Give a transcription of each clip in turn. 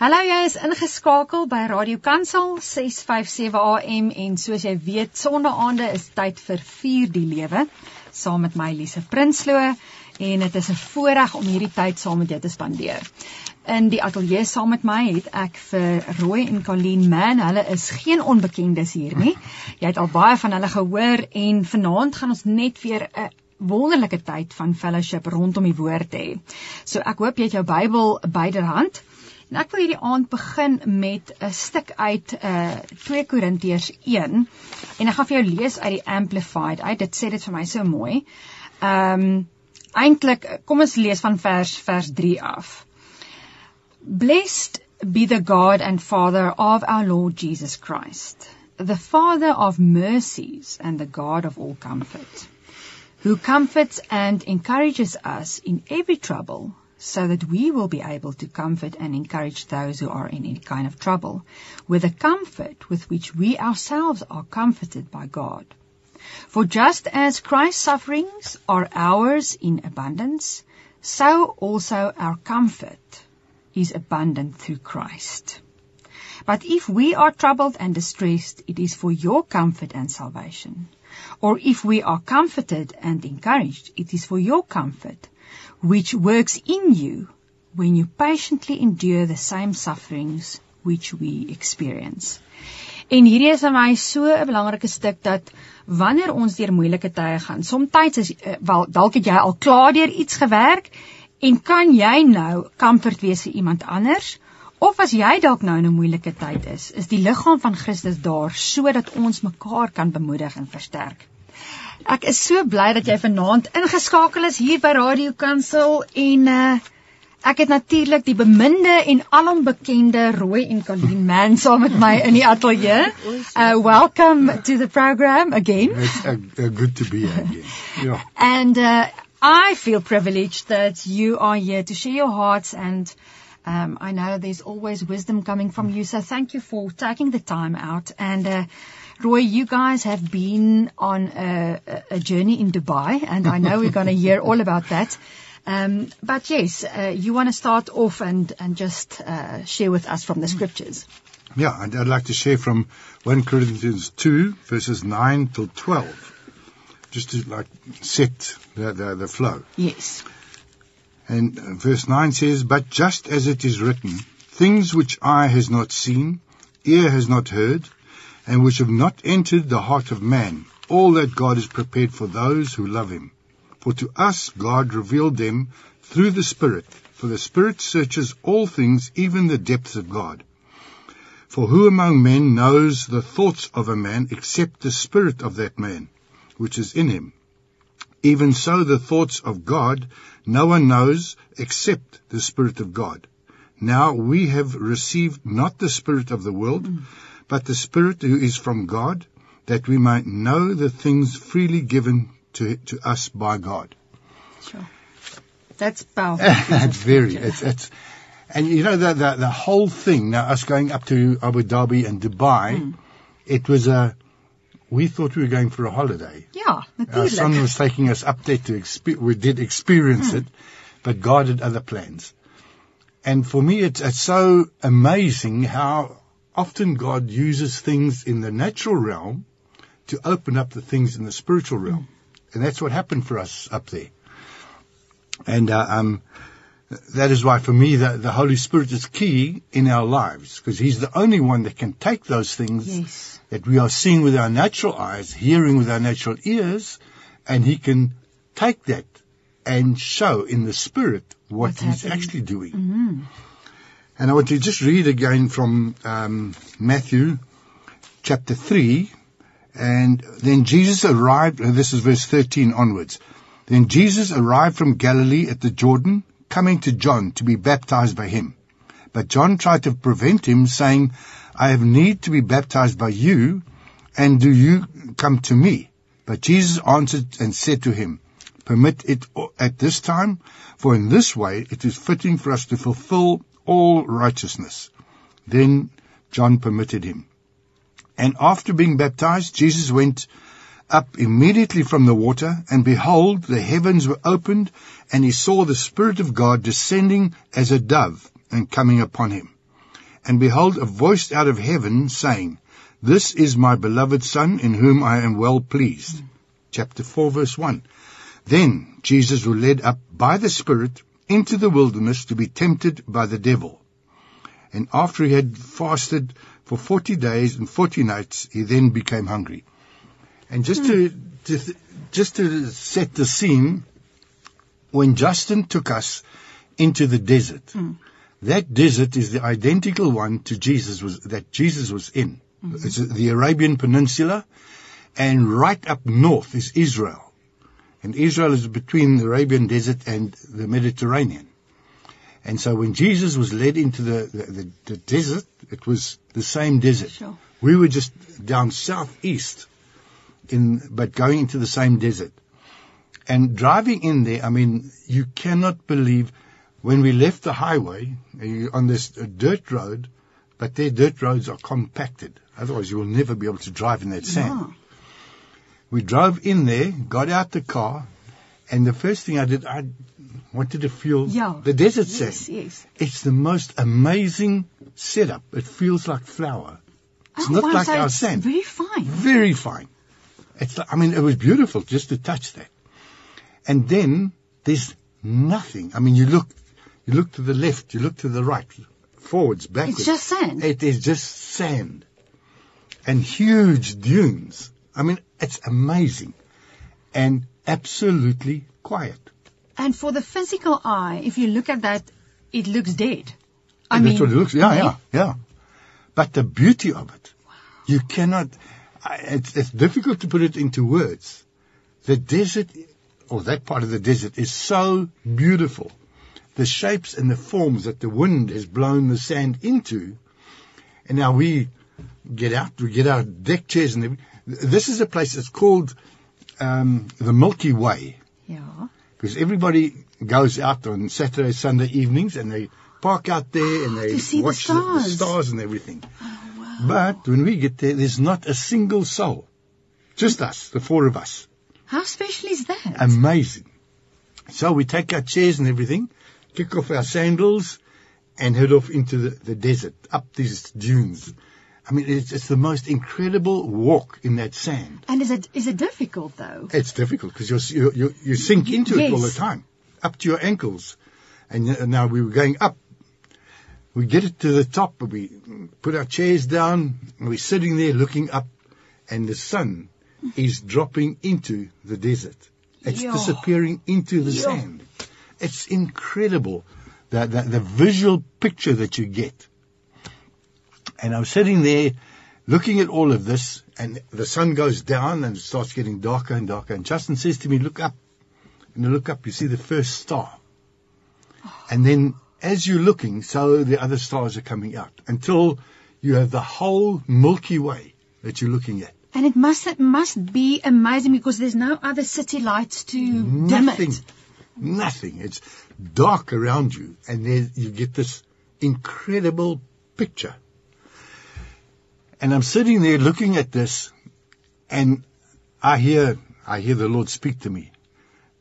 Hallo, jy is ingeskakel by Radio Kansel 657 AM en soos jy weet, Sondaande is tyd vir vier die lewe saam met my Lise Prinsloo en dit is 'n voorreg om hierdie tyd saam met jou te spandeer. In die ateljee saam met my het ek vir Roy en Colleen Man, hulle is geen onbekendes hier nie. Jy het al baie van hulle gehoor en vanaand gaan ons net weer 'n wonderlike tyd van fellowship rondom die woord hê. So ek hoop jy het jou Bybel byderhand. En ek wil hierdie aand begin met 'n stuk uit uh 2 Korintiërs 1 en ek gaan vir jou lees uit die Amplified uit. Dit sê dit vir my so mooi. Um eintlik kom ons lees van vers vers 3 af. Blessed be the God and Father of our Lord Jesus Christ, the Father of mercies and the God of all comfort, who comforts and encourages us in every trouble so that we will be able to comfort and encourage those who are in any kind of trouble with the comfort with which we ourselves are comforted by God. For just as Christ's sufferings are ours in abundance, so also our comfort is abundant through Christ. But if we are troubled and distressed, it is for your comfort and salvation. Or if we are comforted and encouraged, it is for your comfort which works in you when you patiently endure the same sufferings which we experience. En hierdie is vir my so 'n belangrike stuk dat wanneer ons deur moeilike tye gaan, soms is uh, wel dalk het jy al klaar deur iets gewerk en kan jy nou comfort wees vir iemand anders of as jy dalk nou in 'n moeilike tyd is, is die liggaam van Christus daar sodat ons mekaar kan bemoedig en versterk. Ek is so bly dat jy vanaand ingeskakel is hier by Radio Kansel en uh ek het natuurlik die beminde en alom bekende Roy en Colleen Man saam met my in die ateljee. Uh welcome to the program again. It's uh, uh, good to be here again. Yeah. And uh I feel privileged that you are here to share your hearts and um I know there's always wisdom coming from you so thank you for taking the time out and uh Roy, you guys have been on a, a journey in Dubai, and I know we're going to hear all about that. Um, but yes, uh, you want to start off and, and just uh, share with us from the scriptures. Yeah, and I'd like to share from 1 Corinthians 2, verses 9 till 12, just to like set the, the, the flow. Yes. And uh, verse 9 says, But just as it is written, things which eye has not seen, ear has not heard, and which have not entered the heart of man, all that God has prepared for those who love him. For to us God revealed them through the Spirit, for the Spirit searches all things, even the depths of God. For who among men knows the thoughts of a man except the spirit of that man, which is in him? Even so the thoughts of God no one knows except the Spirit of God. Now we have received not the Spirit of the world, mm but the Spirit who is from God, that we might know the things freely given to, to us by God. Sure. That's powerful. That's very, it's, it's, and you know, the, the, the whole thing, now us going up to Abu Dhabi and Dubai, mm. it was a, we thought we were going for a holiday. Yeah, Our son was taking us up there to experience, we did experience mm. it, but God had other plans. And for me, it's, it's so amazing how often God uses things in the natural realm to open up the things in the spiritual realm. And that's what happened for us up there. And uh, um, that is why for me the, the Holy Spirit is key in our lives because He's the only one that can take those things yes. that we are seeing with our natural eyes, hearing with our natural ears, and He can take that and show in the Spirit what What's He's happening. actually doing. Mm-hmm. And I want to just read again from um, Matthew chapter 3. And then Jesus arrived, this is verse 13 onwards. Then Jesus arrived from Galilee at the Jordan, coming to John to be baptized by him. But John tried to prevent him, saying, I have need to be baptized by you, and do you come to me? But Jesus answered and said to him, Permit it at this time, for in this way it is fitting for us to fulfill all righteousness. Then John permitted him. And after being baptized, Jesus went up immediately from the water, and behold, the heavens were opened, and he saw the Spirit of God descending as a dove and coming upon him. And behold, a voice out of heaven saying, This is my beloved Son, in whom I am well pleased. Chapter 4, verse 1. Then Jesus was led up by the Spirit into the wilderness to be tempted by the devil. And after he had fasted for 40 days and 40 nights, he then became hungry. And just to, to just to set the scene, when Justin took us into the desert, Mm. that desert is the identical one to Jesus was that Jesus was in. It's the Arabian Peninsula, and right up north is Israel. And Israel is between the Arabian desert and the Mediterranean. And so when Jesus was led into the, the, the, the desert, it was the same desert. Sure. We were just down southeast in, but going into the same desert. And driving in there, I mean, you cannot believe when we left the highway uh, on this uh, dirt road, but their dirt roads are compacted. Otherwise you will never be able to drive in that sand. We drove in there, got out the car, and the first thing I did, I wanted to feel Yeah. the desert Yes, sand. yes. It's the most amazing setup. It feels like flour. It's Oh, not wow, like so our it's sand. Very fine. Very fine. It's like, I mean, it was beautiful just to touch that. And then there's nothing. I mean, you look, you look to the left, you look to the right, forwards, backwards. It's just sand. It is just sand and huge dunes. I mean, it's amazing and absolutely quiet. And for the physical eye, if you look at that, it looks dead. I And mean, that's what it looks. Yeah, yeah, yeah. But the beauty of it, you cannot. It's, it's difficult to put it into words. The desert, or that part of the desert, is so beautiful. The shapes and the forms that the wind has blown the sand into, and now we get out. We get our deck chairs, and this is a place that's called um, the Milky Way yeah. because everybody goes out on Saturday, Sunday evenings, and they park out there and they To see the watch the, the stars. stars and everything. Oh, wow. But when we get there, there's not a single soul, just us, the four of us. How special is that? Amazing. So we take our chairs and everything, kick off our sandals, and head off into the, the desert, up these dunes. I mean, it's, it's the most incredible walk in that sand. and is it is it difficult though? It's difficult because you you you sink into it all the time, up to your ankles. And now we were going up. We get it to the top, we put our chairs down, and we're sitting there looking up, and the sun is dropping into the desert. It's Yeah. disappearing into the Yeah. sand. It's incredible, the, the, the visual picture that you get. And I'm sitting there looking at all of this, and the sun goes down and it starts getting darker and darker. And Justin says to me, Look up. And you look up, you see the first star. Oh. And then as you're looking, so the other stars are coming out until you have the whole Milky Way that you're looking at. And it must it must be amazing because there's no other city lights to dim Nothing. it. Nothing. It's dark around you, and there you get this incredible picture. And I'm sitting there looking at this, and I hear I hear the Lord speak to me,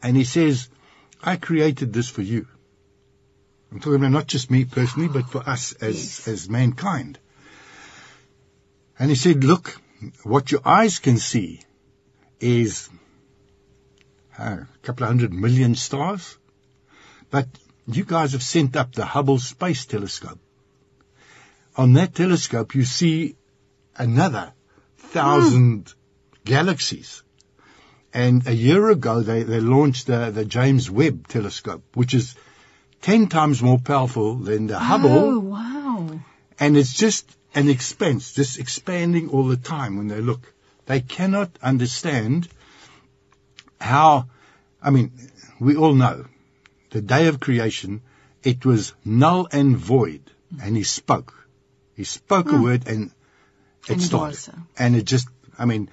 and He says, "I created this for you." I'm talking about not just me personally, but for us as Yes. as mankind. And He said, "Look, what your eyes can see is uh, a couple of hundred million stars. But you guys have sent up the Hubble Space Telescope. On that telescope, you see another thousand galaxies. And a year ago, they, they launched the, the James Webb Telescope, which is ten times more powerful than the Hubble. Oh wow. And it's just an expense, just expanding all the time when they look. They cannot understand how, I mean, we all know the day of creation, it was null and void. And he spoke. He spoke a Hmm. word and it started. And it just, I mean,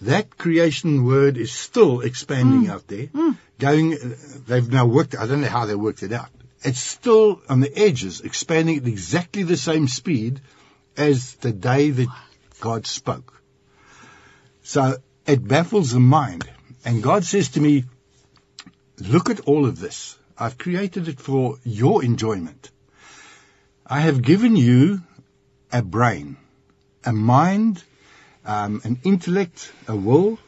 that creation word is still expanding Mm. out there. Mm. Going, they've now worked, I don't know how they worked it out. It's still on the edges, expanding at exactly the same speed as the day that God spoke. So it baffles the mind. And God says to me, look at all of this. I've created it for your enjoyment. I have given you a brain, a mind, um, an intellect, a will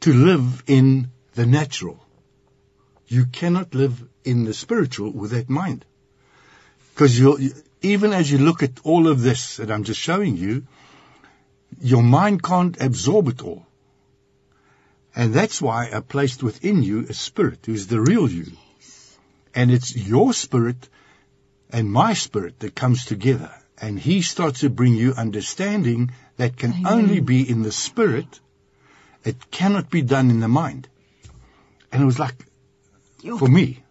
to live in the natural. You cannot live in the spiritual with that mind. Because you even as you look at all of this that I'm just showing you, your mind can't absorb it all. And that's why I placed within you a spirit who's the real you. And it's your spirit and my spirit that comes together. And he starts to bring you understanding that can Amen. only be in the spirit. It cannot be done in the mind. And it was like, for me,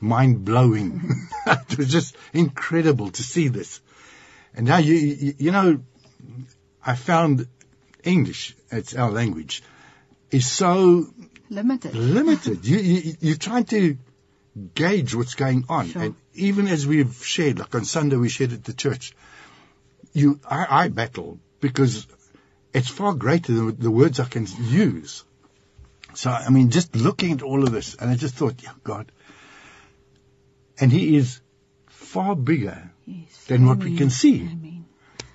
mind blowing. it was just incredible to see this. And now you, you, you know, I found English, it's our language, is so Limited. limited. you, you, you're trying to gauge what's going on. Sure. And even as we've shared, like on Sunday we shared at the church, you, I, I battle because it's far greater than the words I can use. So, I mean, just looking at all of this, and I just thought, yeah, God. And He is far bigger, Yes. Than what we can see. Amen.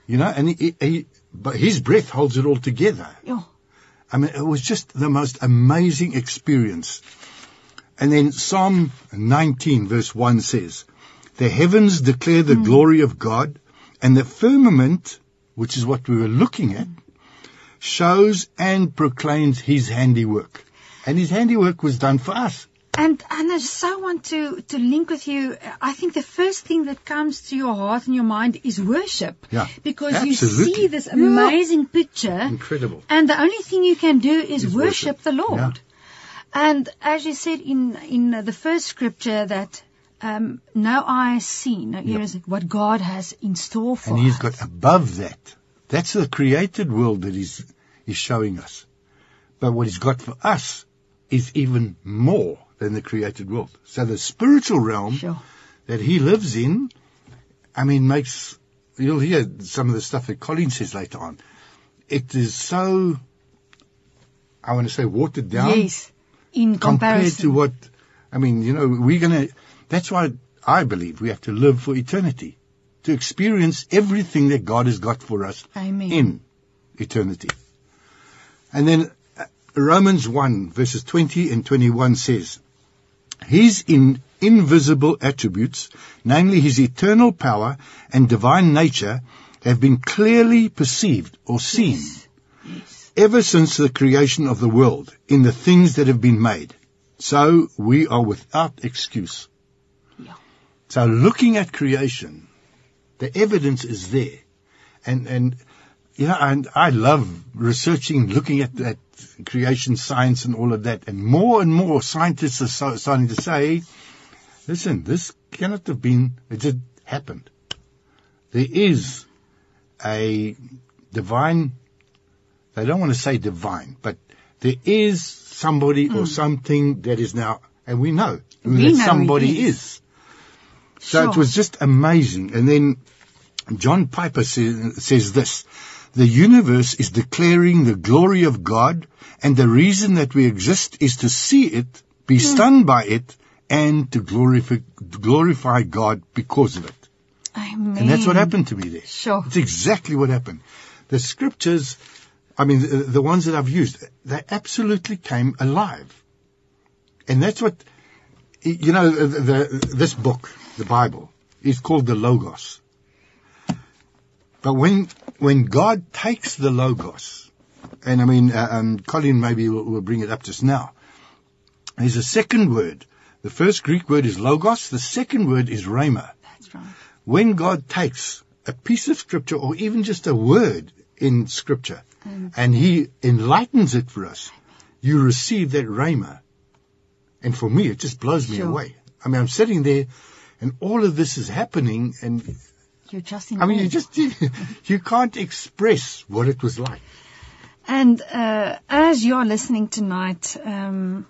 you know, and he, he, but His breath holds it all together. Ja. I mean, it was just the most amazing experience. And then Psalm 19 verse 1 says, The heavens declare the hmm. glory of God, and the firmament, which is what we were looking at, shows and proclaims his handiwork. And his handiwork was done for us. And and I so want to to link with you. I think the first thing that comes to your heart and your mind is worship. Yeah, Because absolutely. you see this Yeah. amazing picture, Incredible. and the only thing you can do is, Is worship, worship. the Lord. Yeah. And as you said in in the first scripture that um, no eye has seen, no ear what God has in store for us. And he's us. got above that. That's the created world that he's, he's showing us. But what he's got for us is even more than the created world. So the spiritual realm Sure. that he lives in, I mean, makes, you'll hear some of the stuff that Colleen says later on. It is so, I want to say watered down Yes. In compared to what, I mean, you know, we're going to, that's why I believe we have to live for eternity, to experience everything that God has got for us Amen. in eternity. And then uh, Romans 1 verses 20 and 21 says, His in invisible attributes, namely his eternal power and divine nature, have been clearly perceived or seen Yes. Ever since the creation of the world in the things that have been made. So we are without excuse. Yeah. So looking at creation, the evidence is there. And, and, you know, and I love researching, looking at that creation science and all of that. And more and more scientists are so, starting to say, listen, this cannot have been, it just happened. There is a divine, they don't want to say divine, but there is somebody or hmm. something that is now, and we know who We that know somebody is. is. So Sure. it was just amazing. And then John Piper says, says this, the universe is declaring the glory of God and the reason that we exist is to see it, be hmm. stunned by it, and to glorify, glorify God because of it. Amen. And that's what happened to me there. Sure. It's exactly what happened. The scriptures, I mean, the, the ones that I've used, they absolutely came alive. And that's what, you know, the, the, this book, the Bible, is called the Logos. But when, when God takes the Logos, and I mean, uh, um, Colleen maybe will, will bring it up just now, there's a second word. The first Greek word is Logos, the second word is Rhema That's right. when God takes a piece of scripture or even just a word in scripture Mm. and he enlightens it for us, you receive that rhema. And for me, it just blows me Sure. away. I mean, I'm sitting there and all of this is happening and You're just in I mean, you just, you can't express what it was like. And uh, as you're listening tonight, um,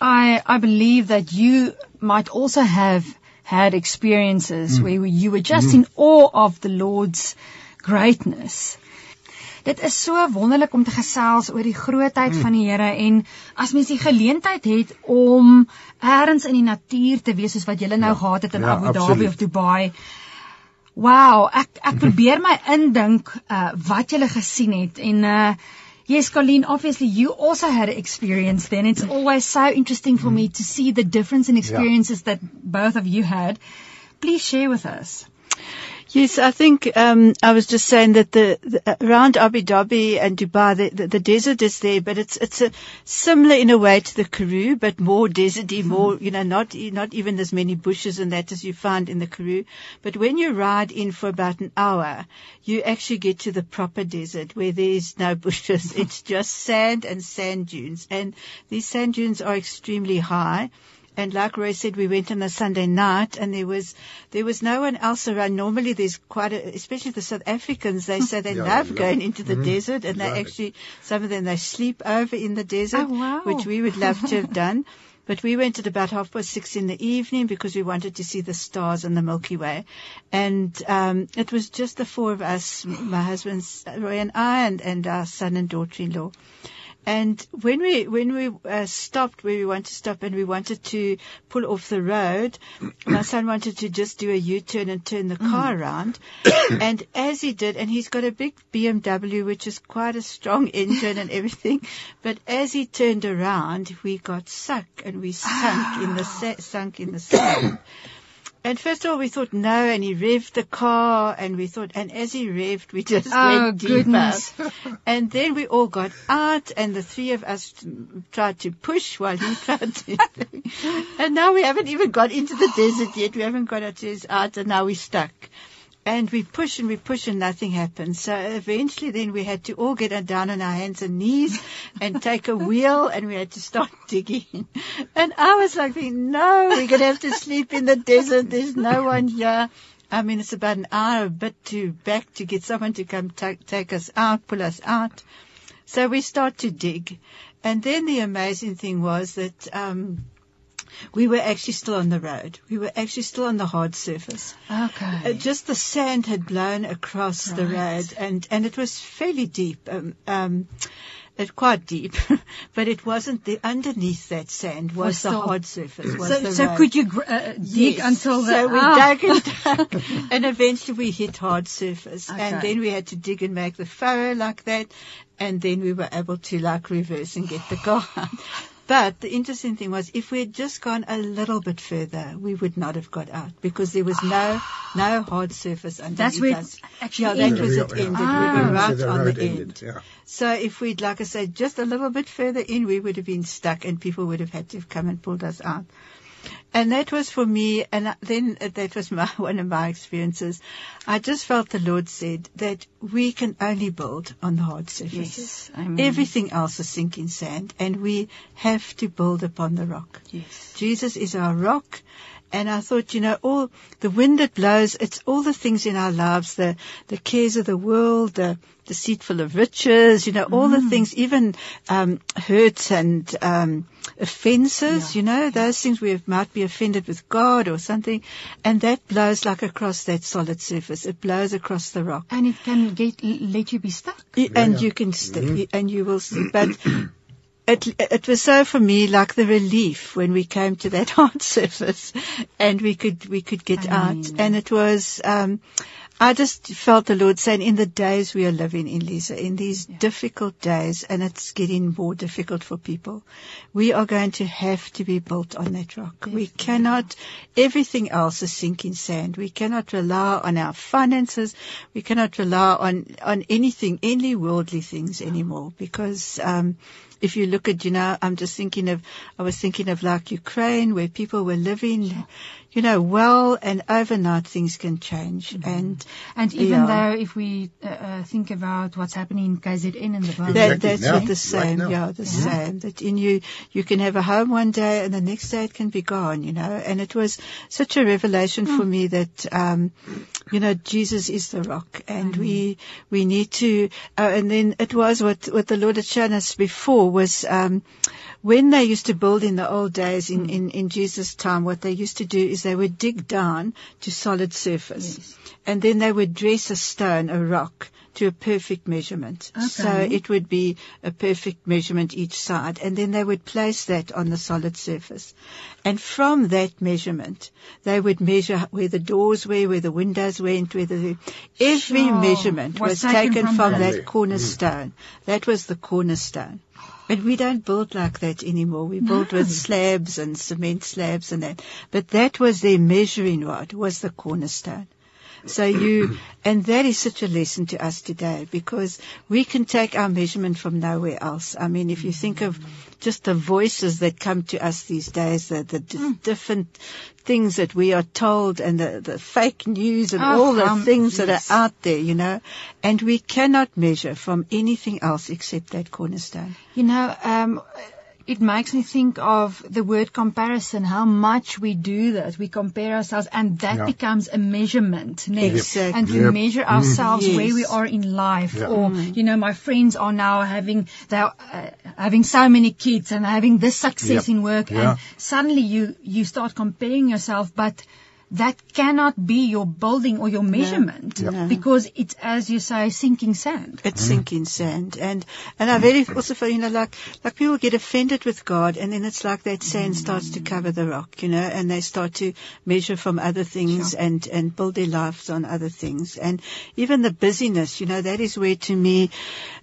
I I believe that you might also have had experiences where you were just in awe of the Lord's greatness. Dit is so wonderlik om te gesels oor die grootheid van die Here en as mens die geleentheid het om eers in die natuur te wees soos wat julle nou Ja, gehad het in ja, Abu Dhabi absoluut. of Dubai. Wow, ek ek probeer my indink uh wat jy gesien het en uh Yes, Colleen, obviously you also had an experience then. It's always so interesting for me to see the difference in experiences yeah. that both of you had. Please share with us. Yes, I think um, I was just saying that the, the around Abu Dhabi and Dubai, the, the, the, desert is there, but it's it's a, similar in a way to the Karoo, but more deserty, mm-hmm. more you know, not not even as many bushes and that as you find in the Karoo. But when you ride in for about an hour, you actually get to the proper desert where there is no bushes. it's just sand and sand dunes, and these sand dunes are extremely high. And like Roy said, we went on a Sunday night and there was, there was no one else around. Normally there's quite a, especially the South Africans, they say they yeah, love going into the mm-hmm. desert and they actually, some of them, they sleep over in the desert, oh, wow. which we would love to have done. But we went at about half past six in the evening because we wanted to see the stars and the Milky Way. And um, it was just the four of us, my husband Roy and I, and, and our son and daughter-in-law. And when we when we uh, stopped where we wanted to stop and we wanted to pull off the road, my son wanted to just do a U-turn and turn the mm. car around. and as he did, and he's got a big BMW which is quite a strong engine and everything, but as he turned around, we got stuck and we sunk in the sa- sunk in the sand. And first of all, we thought no, and he revved the car, and we thought, and as he revved, we just oh, went deeper. Goodness. and then we all got out, and the three of us tried to push while he tried to. and now we haven't even got into the desert yet. We haven't got out, and now we're stuck. And we push and we push and nothing happens. So eventually then we had to all get down on our hands and knees and take a wheel and we had to start digging. And I was like, no, we're going to have to sleep in the desert. There's no one here. I mean, it's about an hour a bit to back to get someone to come take, take us out, pull us out. So we start to dig. And then the amazing thing was that, um, we were actually still on the road. We were actually still on the hard surface. Okay. Uh, just the sand had blown across right. the road, and and it was fairly deep. Um, um, it quite deep, but it wasn't the underneath that sand was, was the hard surface. So, so could you uh, dig yes. until the, so we oh. dug and dug, and eventually we hit hard surface, okay. and then we had to dig and make the furrow like that, and then we were able to like reverse and get the car. But the interesting thing was, if we had just gone a little bit further, we would not have got out because there was no no hard surface underneath That's where us. actually yeah, that ended. was it ended. Ah. We were right so on the the ended, end. Yeah. So if we'd, like I said, just a little bit further in, we would have been stuck, and people would have had to have come and pulled us out. And that was for me, and then uh, that was my, one of my experiences. I just felt the Lord said that we can only build on the hard surfaces. Yes, Everything else is sinking sand, and we have to build upon the rock. Yes. Jesus is our rock, and I thought, you know, all the wind that blows, it's all the things in our lives, the, the cares of the world, the deceitful of riches, you know, all the mm. things, even, um, hurts and, um, offenses, yeah. you know, those things we might be offended with God or something, and that blows like across that solid surface. It blows across the rock. And it can get, let you be stuck. Yeah, and yeah. you can, stick, mm-hmm. and you will, see, but it, it was so for me like the relief when we came to that hard surface and we could, we could get I mean, out. And it was, um, I just felt the Lord saying in the days we are living in, Lise, in these yeah. difficult days, and it's getting more difficult for people, we are going to have to be built on that rock. Yes, we cannot, everything else is sinking sand. We cannot rely on our finances. We cannot rely on, on anything, any worldly things anymore because, um, if you look at, you know, I'm just thinking of, I was thinking of like Ukraine where people were living, you know, well and overnight things can change. Mm-hmm. And, and even yeah. though if we uh, uh think about what's happening in KZN and the that, exactly that's now, the same, right yeah, the yeah. same. That in you, you can have a home one day and the next day it can be gone, you know, and it was such a revelation mm. for me that, um, you know, Jesus is the rock and mm-hmm. we, we need to, uh, and then it was what, what the Lord had shown us before was, um, when they used to build in the old days in, mm. in, in Jesus' time, what they used to do is they would dig down to solid surface. Yes. And then they would dress a stone, a rock, to a perfect measurement. Okay. So it would be a perfect measurement each side. And then they would place that on the solid surface. And from that measurement, they would measure where the doors were, where the windows went, where the, every Sure. measurement Was was, taken taken from from, that. that cornerstone. Mm. That was the cornerstone. But we don't build like that anymore. We build with slabs and cement slabs and that. But that was their measuring rod, was the cornerstone. So you, and that is such a lesson to us today because we can take our measurement from nowhere else. I mean, if you think of just the voices that come to us these days, the, the Mm. d- different things that we are told and the, the fake news and Oh, all the um, things that are out there, you know, and we cannot measure from anything else except that cornerstone. You know, um, it makes me think of the word comparison, how much we do that. We compare ourselves and that Yeah. becomes a measurement next. Exactly. And we Yep. measure ourselves Yes. where we are in life. Yeah. Or, you know, my friends are now having, they're uh, having so many kids and having this success Yep. in work. Yeah. And suddenly you, you start comparing yourself, but that cannot be your building or your measurement No. because it's, as you say, sinking sand. It's mm. sinking sand, and and I very also feel you know like like people get offended with God, and then it's like that sand mm. starts to cover the rock, you know, and they start to measure from other things and and build their lives on other things, and even the busyness, you know, that is where to me,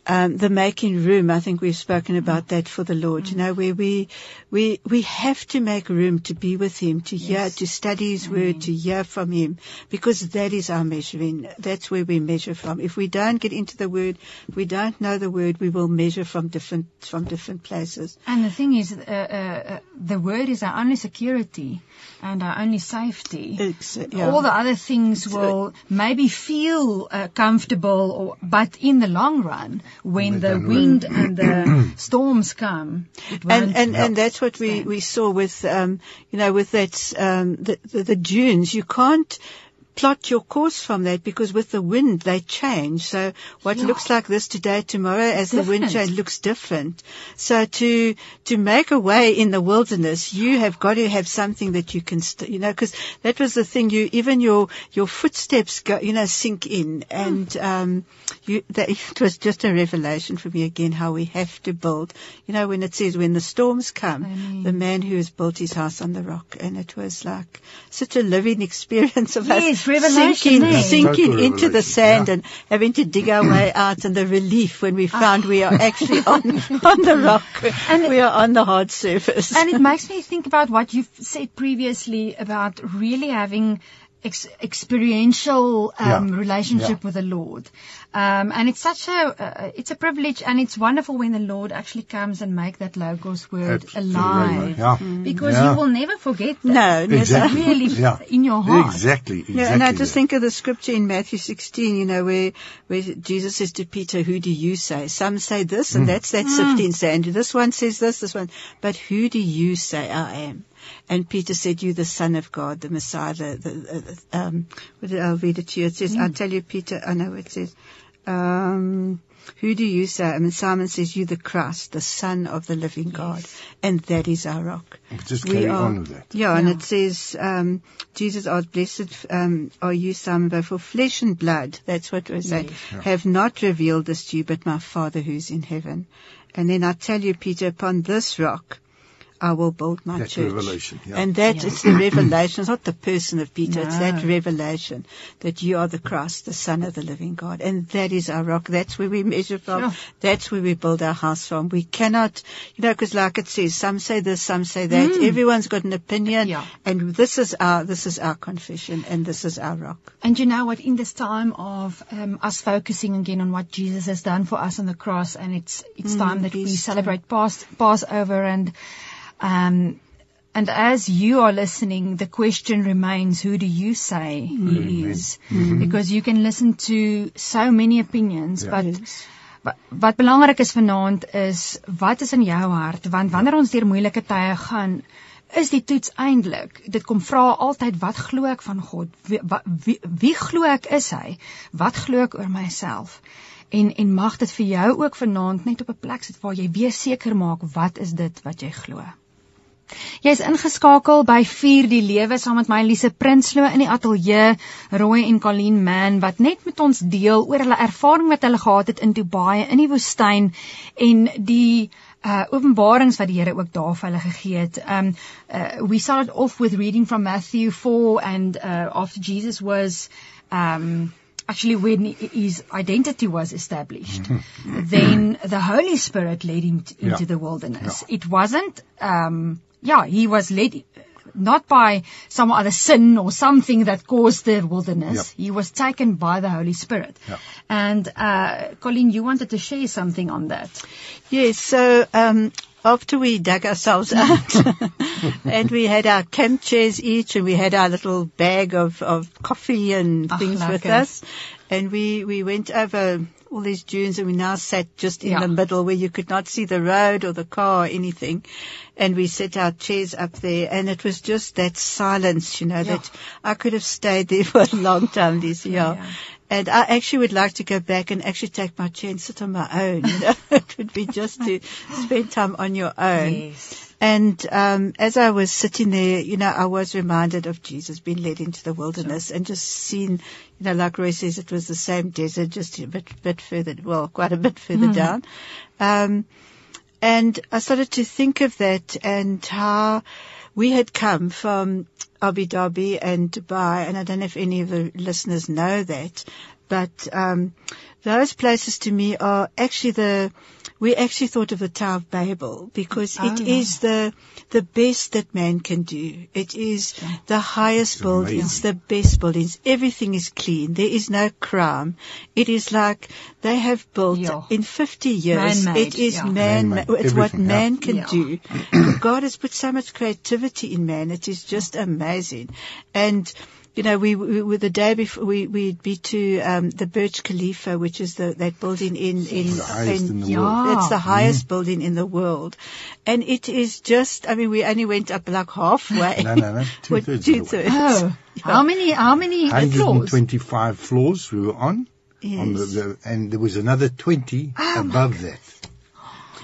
um, the making room. I think we've spoken about mm. that for the Lord, you know, where we we we have to make room to be with Him, to hear, to study His Word, to hear from Him, because that is our measuring. That's where we measure from. If we don't get into the Word, if we don't know the Word, we will measure from different from different places. And the thing is, uh, uh, uh, the word is our only security and our only safety. Uh, yeah. All the other things will maybe feel uh, comfortable, or, but in the long run, when the wind and the storms come, it won't. and and and that's what we we saw with um you know with that um the the, the dunes you can't plot your course from that because with the wind they change. So what Yeah. looks like this today tomorrow as the wind Different. change looks different. So to to make a way in the wilderness you have got to have something that you can st- you know because that was the thing you even your your footsteps go you know sink in. And um you that it was just a revelation for me again how we have to build you know when it says when the storms come Amen. the man who has built his house on the rock and it was like such a living experience of Yes, us revelation sinking there. sinking Total into the sand yeah. and having to dig our way out and the relief when we found we are actually on on the rock And- we are on the hard surface and it makes me think about what you've said previously about really having ex- experiential um, Yeah. relationship Yeah. with the Lord. Um, and it's such a uh, it's a privilege and it's wonderful when the Lord actually comes and make that logos word Absolutely. alive. Yeah. Because Yeah. you will never forget that. no never. Exactly. Really Yeah. in your heart. Exactly. exactly Yeah, and I just that. think of the scripture in Matthew 16, you know, where, where Jesus says to Peter, who do you say? Some say this, and that's that sifting sand. This one says this, this one. But who do you say I am? And Peter said, you the son of God, the Messiah, the, the, um, I'll read it to you. It says, I'll tell you, Peter, I know what it says. Um, who do you say? I mean, Simon says, you the Christ, the son of the living God. And that is our rock. Just We carry are- on with that. Yeah, and it says, um, Jesus asked, blessed um, are you, Simon, but for flesh and blood, that's what we're saying, Yes. have not revealed this to you, but my Father who's in heaven. And then I tell you, Peter, upon this rock, I will build my That church. revelation, yeah. And that Yeah. it's the revelation. It's not the person of Peter. It's that revelation that you are the Christ, the Son of the living God. And that is our rock. That's where we measure from. Sure. That's where we build our house from. We cannot, you know, because like it says, some say this, some say that. Everyone's got an opinion. Yeah. And this is our, this is our confession and this is our rock. And you know what? In this time of um, us focusing again on what Jesus has done for us on the cross, and it's it's time that we celebrate Pass, Passover, and um, and as you are listening, the question remains: Who do you say He is? Because you can listen to so many opinions, Ja. but Wat, wat belangrik is vanaand is wat is in jou hart? Want wanneer ons deur moeilike tye gaan is die toets eintlik dit kom vra altyd wat glo ek van God? Wie, wat, wie, wie glo ek is hy? Wat glo ek oor myself? En en mag dit vir jou ook vanaand net op 'n plek sit waar jy weer seker maak wat is dit wat jy glo Jy's ingeskakel by Vier die Lewe saam met my Lise Prinsloo in die ateljee Roy en Colleen Mann wat net met ons deel oor hulle ervaring wat hulle gehad het in Dubai in die woestyn en die uh openbarings wat die Here ook daar vir hulle gegee het. Um uh, we started off with reading from Matthew 4 and uh after Jesus was um actually when his identity was established then the holy spirit led him into Yeah. the wilderness it wasn't um yeah he was led not by some other sin or something that caused the wilderness Yeah. he was taken by the holy spirit Yeah. and uh colleen you wanted to share something on that Yes, so um, after we dug ourselves out and we had our camp chairs each and we had our little bag of, of coffee and things with us and we, we went over all these dunes and we now sat just in Yeah. the middle where you could not see the road or the car or anything and we set our chairs up there and it was just that silence, you know, that I could have stayed there for a long time this year. Yeah. And I actually would like to go back and actually take my chair and sit on my own. You know? it would be just to spend time on your own. yes And um, as I was sitting there, you know, I was reminded of Jesus being led into the wilderness and just seen, you know, like Roy says, it was the same desert, just a bit, bit further, well, quite a bit further down. Um, and I started to think of that and how we had come from Abu Dhabi and Dubai, and I don't know if any of the listeners know that, but um, those places to me are actually the we actually thought of the Tower of Babel because Oh, it yeah. is the the best that man can do. It is the highest It's buildings, amazing. the best buildings. Everything is clean. There is no crime. It is like they have built Yeah. in 50 years. Man-made, it is yeah. man. Man-made, It's what everything, yeah. man can Yeah. do. God has put so much creativity in man. It is just amazing. And you know, we, we were the day before we we'd be to um, the Burj Khalifa, which is the that building in in, The highest in the Yeah. world. it's the highest building in the world, and it is just. I mean, we only went up like halfway. No, no, no, Well, two-thirds of two-thirds. oh how many how many floors 125 floors we were on. on the, the, and there was another 20 above that.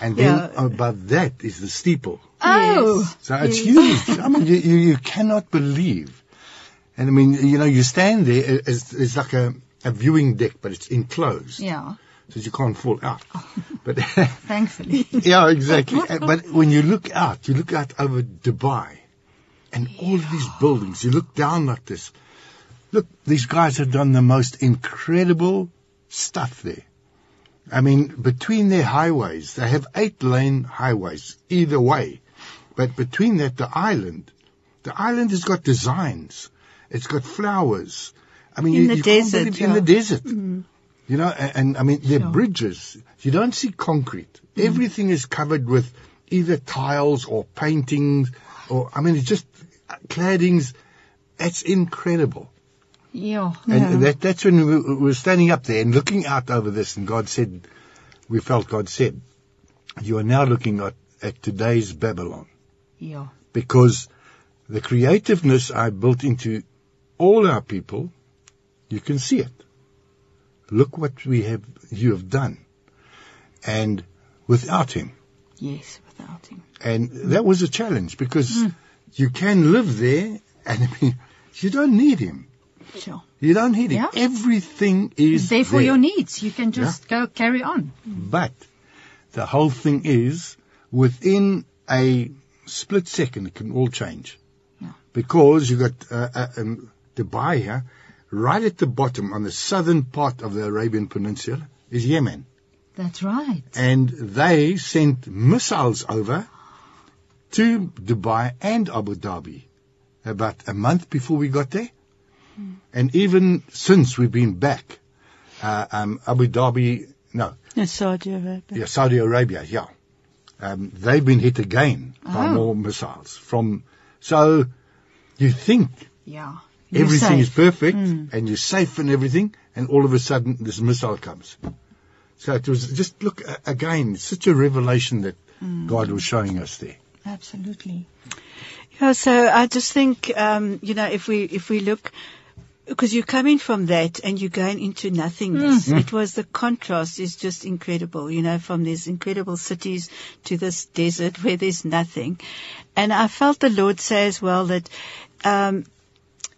And then Yeah. above that is the steeple. oh Yes. So it's Yes. huge. I mean, you, you, you cannot believe. And I mean, you know, you stand there, it's, it's like a, a viewing deck, but it's enclosed. yeah So you can't fall out. Oh. But, thankfully yeah, exactly. But when you look out, you look out over Dubai and all of these buildings, you look down like this. Look, these guys have done the most incredible stuff there. I mean, between their highways, they have eight lane highways either way. But between that, the island, the island has got designs. It's got flowers. I mean, In you, the you can't desert, believe- in the desert. You know, and, and I mean, their Sure. bridges, you don't see concrete. Everything is covered with either tiles or paintings or, I mean, it's just uh, claddings. It's incredible. yeah And Yeah. that, that's when we, we were standing up there and looking out over this and God said, we felt God said, you are now looking at, at today's Babylon yeah because the creativeness I built into all our people, you can see it. Look what we have, you have done. And without him. yes without him And that was a challenge because you can live there and I mean, you don't need him. sure You don't need him. Yeah. Everything is there for there. your needs you can just go carry on But the whole thing is within a split second it can all change. Yeah. Because you've got uh, uh, um, Dubai here, right at the bottom on the southern part of the Arabian Peninsula is Yemen. that's right And they sent missiles over to Dubai and Abu Dhabi about a month before we got there. And even since we've been back, uh, um, Abu Dhabi, no, In Saudi Arabia. yeah, Saudi Arabia, yeah. Um, they've been hit again by Oh. more missiles from, so you think yeah You're everything is perfect Mm. and you're safe and everything and all of a sudden this missile comes. So it was just, look, again, such a revelation that Mm. God was showing us there. absolutely Yeah, so I just think, um, you know, if we if we look, because you're coming from that and you're going into nothingness. It was the contrast is just incredible, you know, from these incredible cities to this desert where there's nothing. And I felt the Lord say as well that um,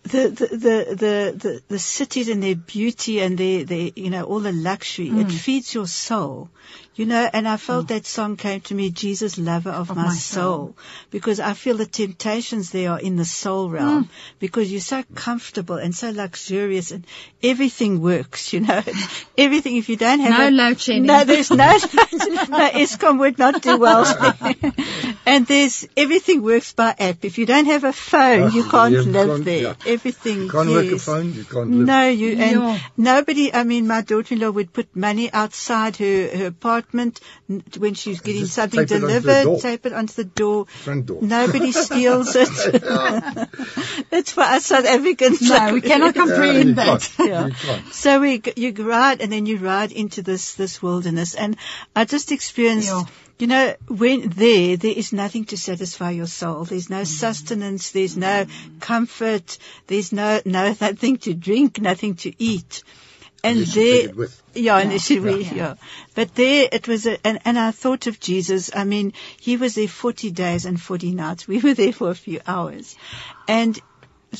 the, the, the, the, the, the cities and their beauty and their, their, you know, all the luxury, it mm. feeds your soul. You know, and I felt mm. that song came to me, Jesus, lover of, my, my soul. soul. because I feel the temptations there are in the soul realm, mm. because you're so comfortable and so luxurious and everything works, you know, everything, if you don't have No a, load shedding. no, there's no, no, Eskom would not do well. and there's, everything works by app. If you don't have a phone, you Oh, can't you live can't- there. yeah. Everything, You can't work a phone, you can't live. No, you and Yeah. nobody. I mean, my daughter-in-law would put money outside her, her apartment n- when she's getting just something tape it onto the delivered. door. tape it onto the door. Front door. Nobody steals it. it's for us South Africans. No, we cannot comprehend you that. Yeah. So we you ride and then you ride into this this wilderness, and I just experienced. Yeah. You know, when there, there is nothing to satisfy your soul. There's no mm-hmm. sustenance. There's no mm-hmm. comfort. There's no, no, nothing to drink, nothing to eat. And Unless there, with. yeah, unless you, Yeah. yeah. yeah. But there it was, a, and, and I thought of Jesus. I mean, he was there 40 days and 40 nights. We were there for a few hours. And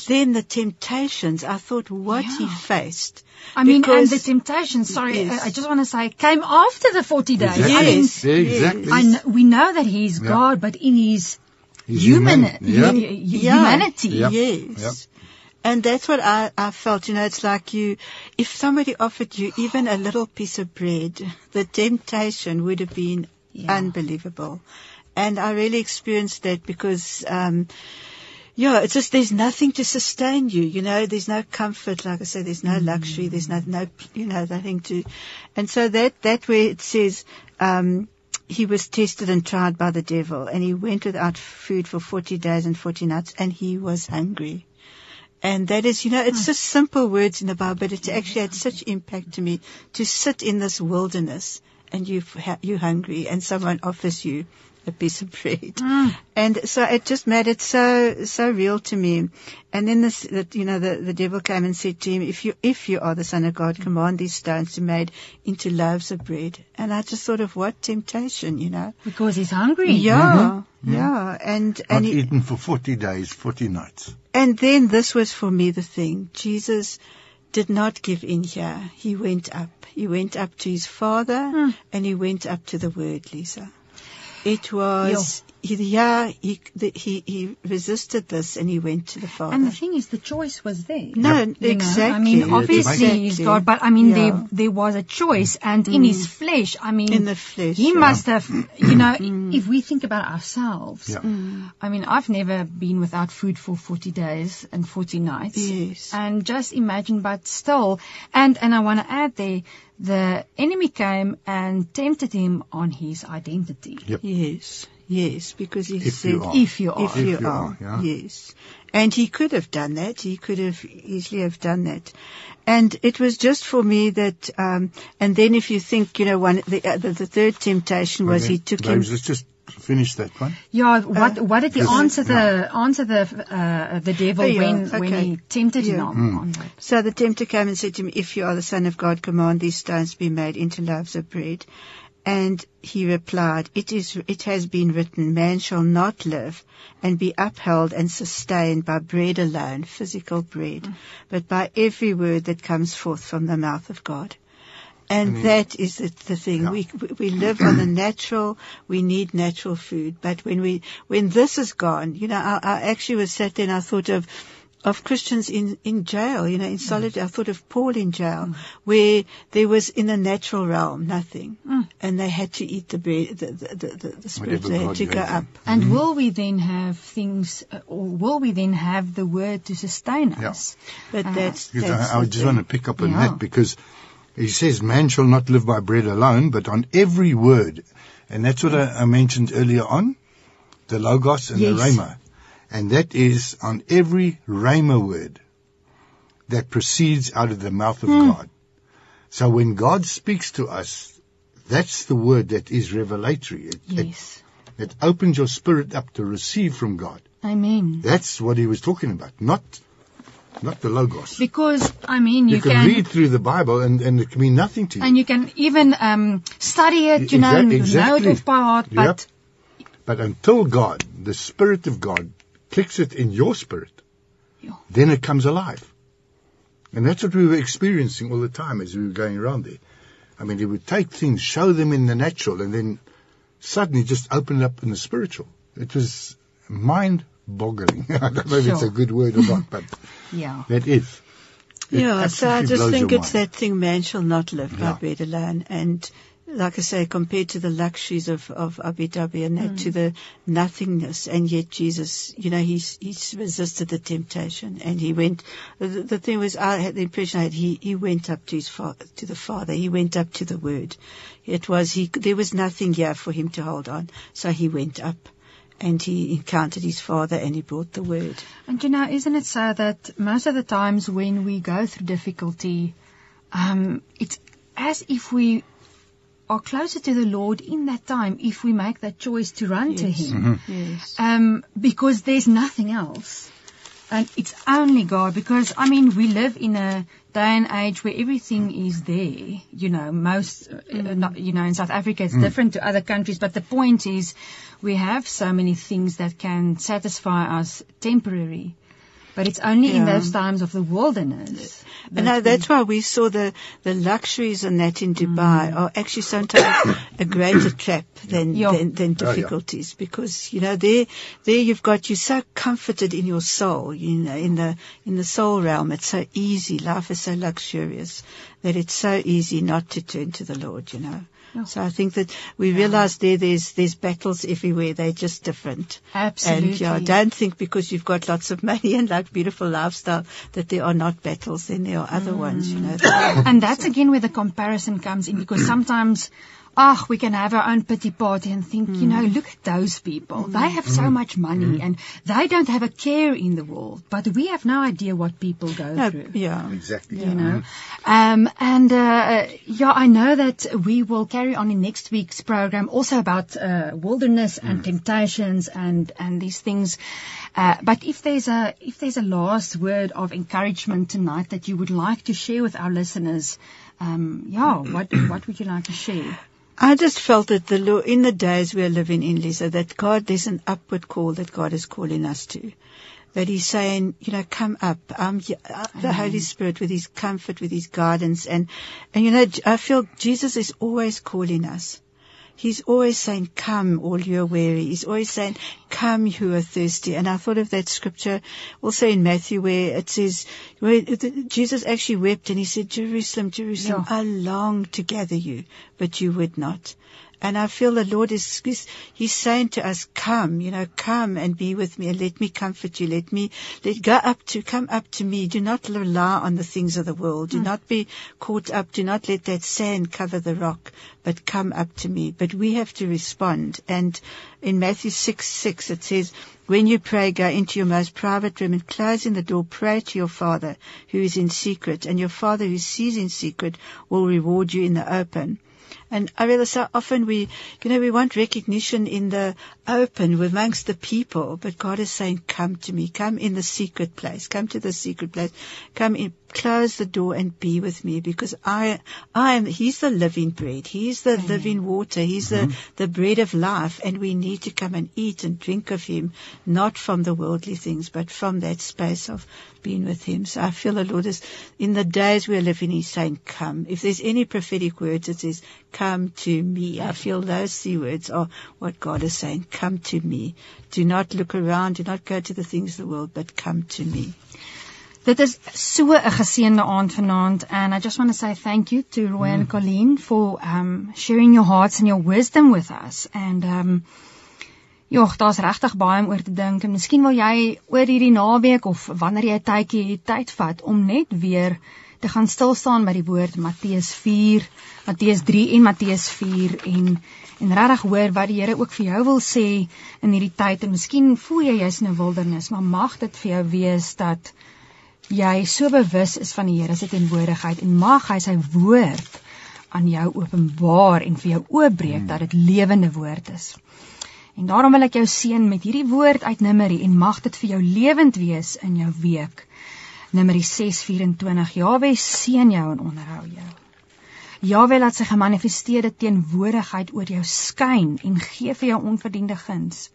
then the temptations, I thought what he faced. I mean, and the temptations, sorry, Yes. I I just want to say, came after the 40 days. Exactly. I mean, Yes. Exactly. I kn- we know that he's Yeah. God, but in his He's human, human. Yeah. hu- hu- Yeah. humanity. Yep. Yes. Yep. And that's what I, I felt, you know, it's like you, if somebody offered you even a little piece of bread, the temptation would have been Yeah. unbelievable. And I really experienced that because, um, yeah, it's just there's nothing to sustain you. You know, there's no comfort. Like I said, there's no luxury. There's no, no, you know, nothing to. And so that that where it says, um, he was tested and tried by the devil, and he went without food for forty days and forty nights, and he was hungry. And that is, you know, it's hmm. just simple words in the Bible, but it actually had such impact to me to sit in this wilderness and you you're hungry, and someone offers you a piece of bread. Mm. And so it just made it so, so real to me. And then this, that, you know, the, the devil came and said to him, if you, if you are the son of God, command these stones to be made into loaves of bread. And I just thought of what temptation, you know? Because he's hungry. Yeah, mm-hmm. Mm-hmm. yeah. And, Not and, he- eaten for 40 days, 40 nights. and then this was for me the thing. Jesus did not give in here. He went up. He went up to his father mm. and he went up to the word, Lise. It was, he, yeah, he, the, he, he resisted this and he went to the father. And the thing is, the choice was there. no, You know, exactly. I mean, Yeah, obviously exactly. he's God, but I mean, Yeah. there there was a choice, and in mm. his flesh, I mean, In the flesh, he yeah. must have, you know, mm. if we think about ourselves, Yeah. I mean, I've never been without food for 40 days and 40 nights. Yes. And just imagine, but still, and, and I want to add there, the enemy came and tempted him on his identity. Yep. Yes, yes, because he If said, you are. If you are. If you, If you are, are, yeah. yes. And he could have done that. He could have easily have done that. And it was just for me that, um, and then if you think, you know, one, the, uh, the, the third temptation was he took him, Babes, let's just finish that one. Yeah, what what did he Yes. answer the answer the uh, the devil Oh, yeah, when when he tempted him Yeah. on, on? So the tempter came and said to him, If you are the Son of God, command these stones to be made into loaves of bread. And he replied, It is, it has been written, man shall not live and be upheld and sustained by bread alone, physical bread, mm. but by every word that comes forth from the mouth of God. And mm. that is the, the thing. Yeah. We we live on the natural. We need natural food. But when we when this is gone, you know, I, I actually was sat there and I thought of of Christians in in jail. You know, in solitary. I thought of Paul in jail, where there was in the natural realm nothing, and they had to eat the bread, the the the, the, the spirit. Whatever They had God to gave go them. up. And will we then have things, uh, or will we then have the word to sustain Yeah. us? But Uh, that's, Because that's I, I just thing. want to pick up on Yeah. that because he says, man shall not live by bread alone, but on every word. And that's what I, I mentioned earlier on, the Logos and the Yes. Rhema. And that is on every Rhema word that proceeds out of the mouth of Hmm. God. So when God speaks to us, that's the word that is revelatory. It, it, Yes. it opens your spirit up to receive from God. Amen. That's what he was talking about, not, not the Logos. Because I mean, you, You can, read through the Bible and, and it can mean nothing to you. and you can even um, study it, you know, Exact- and know it off by heart. Yep. But But until God, the Spirit of God, clicks it in your spirit, Ja. then it comes alive. And that's what we were experiencing all the time as we were going around there. I mean, he would take things, show them in the natural, and then suddenly just open it up in the spiritual. It was mind-boggling. I don't know if it's a good word or not, but yeah. that is. It Yeah, so I just think it's mind. that thing, man shall not live by Yeah. bread alone. And like I say, compared to the luxuries of, of Abu Dhabi and that to the nothingness, and yet Jesus, you know, he's, he's resisted the temptation and he went, the, the thing was, I had the impression I had, he, he went up to his father, to the Father, he went up to the Word. It was, he, there was nothing here for him to hold on, so he went up. And he encountered his father and he brought the word. And you know, isn't it so that most of the times when we go through difficulty, um, it's as if we are closer to the Lord in that time if we make that choice to run to Yes. Him. Yes. Um, because there's nothing else. And it's only God because, I mean, we live in a day and age where everything is there. You know, most, uh, not, you know, in South Africa it's different to other countries, but the point is we have so many things that can satisfy us temporary. But it's only in those times of the wilderness. And no, that's why we saw the, the luxuries and that in Dubai mm. are actually sometimes a greater trap than, Yeah. than, than Oh, yeah. difficulties because, you know, there, there you've got, you're so comforted in your soul, you know, in the, in the soul realm. It's so easy. Life is so luxurious that it's so easy not to turn to the Lord, you know. Yeah. So I think that we realize there, there's, there's battles everywhere. They're just different. Absolutely. And yeah, don't think because you've got lots of money and like beautiful lifestyle that there are not battles. Then there are other ones, you know. Mm. And that's again where the comparison comes in because sometimes, ah, we can have our own pity party and think, you know, look at those people. They have so much money and they don't have a care in the world, but we have no idea what people go No, through. yeah. Exactly. You know, um, and uh, yeah, I know that we will carry on in next week's program also about uh, wilderness and temptations and and these things. Uh, but if there's a if there's a last word of encouragement tonight that you would like to share with our listeners, um, yeah, what what would you like to share? I just felt that the Lord, in the days we are living in, Lise, that God, there's an upward call that God is calling us to. That He's saying, you know, come up. Um, the Holy Spirit with His comfort, with His guidance, and and you know, I feel Jesus is always calling us. He's always saying, come, all you are weary. He's always saying, come, you are thirsty. And I thought of that scripture also in Matthew where it says, where Jesus actually wept and he said, Jerusalem, Jerusalem, Yeah. I long to gather you, but you would not. And I feel the Lord is, He's saying to us, come, you know, come and be with me and let me comfort you. Let me, let, go up to, come up to me. Do not rely on the things of the world. Do hmm. not be caught up. Do not let that sand cover the rock, but come up to me. But we have to respond. And in Matthew 6, 6, it says, when you pray, go into your most private room and closing the door, pray to your Father who is in secret, and your Father who sees in secret will reward you in the open. And I realize so often we, you know, we want recognition in the open amongst the people, but God is saying, come to me, come in the secret place, come to the secret place, come in, close the door and be with me because I, I am, He's the living bread. He's the living water. He's the, mm-hmm. the bread of life and we need to come and eat and drink of Him, not from the worldly things, but from that space of being with Him. So I feel the Lord is, in the days we're living, He's saying, come. If there's any prophetic words, it says, come to me. I feel those three words are what God is saying, come to me. Do not look around, do not go to the things of the world, but come to me. Dit is so 'n geseënde aand vanaand and I just want to say thank you to Roy and Colleen for um sharing your hearts and your wisdom with us and um Jogg, daar's regtig baie om oor te dink en miskien wil jy oor hierdie naweek of wanneer jy 'n tydjie tyd vat om net weer te gaan stil staan by die woord Matteus 4, Matteus 3 en Matteus 4 en en regtig hoor wat die Here ook vir jou wil sê in hierdie tyd en miskien voel jy jy's in 'n wildernis, maar mag dit vir jou wees dat jy so bewus is van die Here se teenwoordigheid en mag hy sy woord aan jou openbaar en vir jou oopbreek dat dit lewende woord is. En daarom wil ek jou seën met hierdie woord uit Numeri en mag dit vir jou lewend wees in jou week. Numeri 6:24 Jawe seën jou en onderhou jou. Jawe laat sy gemanifesteerde teenwoordigheid oor jou skyn en gee vir jou onverdiende guns.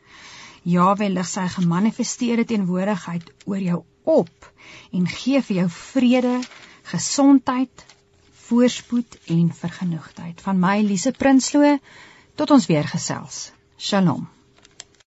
Jawe lig sy gemanifesteerde teenwoordigheid oor jou op en gee vir jou vrede, gesondheid, voorspoed en vergenoegdheid. Van my Lise Prinsloo tot ons weer gesels. Shalom.